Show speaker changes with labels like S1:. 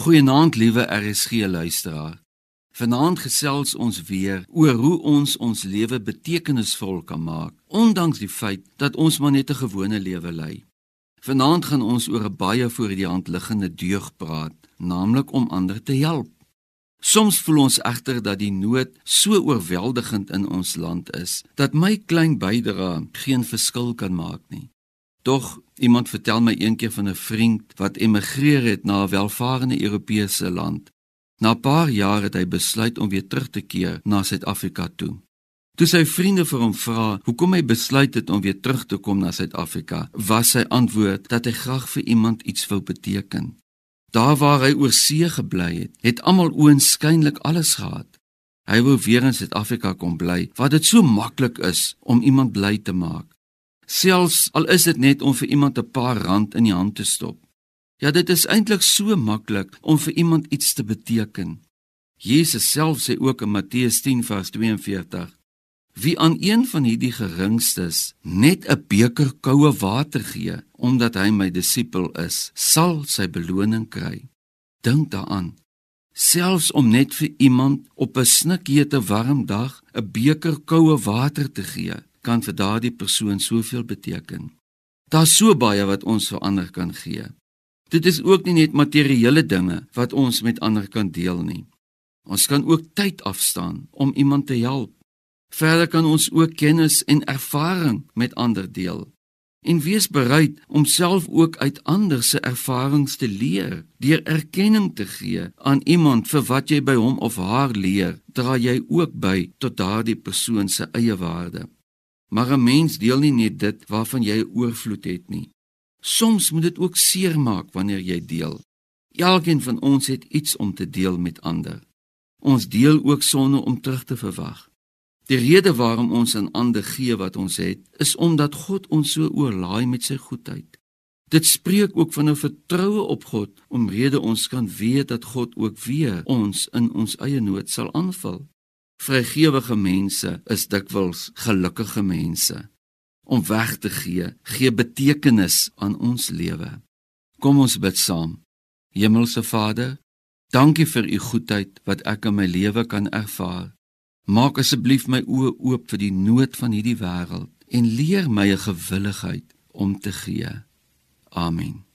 S1: Goeienaand liewe RSG luisteraar. Vanaand gesels ons weer oor hoe ons ons lewe betekenisvol kan maak, ondanks die feit dat ons maar net 'n gewone lewe lei. Vanaand gaan ons oor 'n baie voor die hand liggende deug praat, naamlik om ander te help. Soms voel ons egter dat die nood so oorweldigend in ons land is dat my klein bydrae geen verskil kan maak nie. Tog iemand vertel my eendag van 'n vriend wat emigreer het na 'n welvarende Europese land. Na 'n paar jare het hy besluit om weer terug te keer na Suid-Afrika toe. Toe sy vriende vir hom vra hoekom hy besluit het om weer terug te kom na Suid-Afrika, was sy antwoord dat hy graag vir iemand iets wou beteken. Daar waar hy oor see gebly het, het almal oënskynlik alles gehad. Hy wou weer in Suid-Afrika kom bly, waar dit so maklik is om iemand bly te maak selfs al is dit net om vir iemand 'n paar rand in die hand te stop. Ja, dit is eintlik so maklik om vir iemand iets te beteken. Jesus self sê ook in Matteus 10 vers 42: Wie aan een van hierdie geringstes net 'n beker koue water gee, omdat hy my disipel is, sal sy beloning kry. Dink daaraan. Selfs om net vir iemand op 'n snikhete warm dag 'n beker koue water te gee, kan vir daardie persoon soveel beteken. Daar's so baie wat ons vir ander kan gee. Dit is ook nie net materiële dinge wat ons met ander kan deel nie. Ons kan ook tyd afstaan om iemand te help. Verder kan ons ook kennis en ervaring met ander deel. En wees bereid om self ook uit ander se ervarings te leer. Deur erkenning te gee aan iemand vir wat jy by hom of haar leer, dra jy ook by tot daardie persoon se eie waarde. Maar 'n mens deel nie net dit waarvan jy oorvloed het nie. Soms moet dit ook seermaak wanneer jy deel. Elkeen van ons het iets om te deel met ander. Ons deel ook sonder om terug te verwag. Die rede waarom ons aan ander gee wat ons het, is omdat God ons so oorlaai met sy goedheid. Dit spreek ook van 'n vertroue op God omrede ons kan weet dat God ook weer ons in ons eie nood sal aanvul. Vrygewige mense is dikwels gelukkige mense. Om weg te gee, gee betekenis aan ons lewe. Kom ons bid saam. Hemelse Vader, dankie vir u goedheid wat ek in my lewe kan ervaar. Maak asseblief my oë oop vir die nood van hierdie wêreld en leer my 'n gewilligheid om te gee. Amen.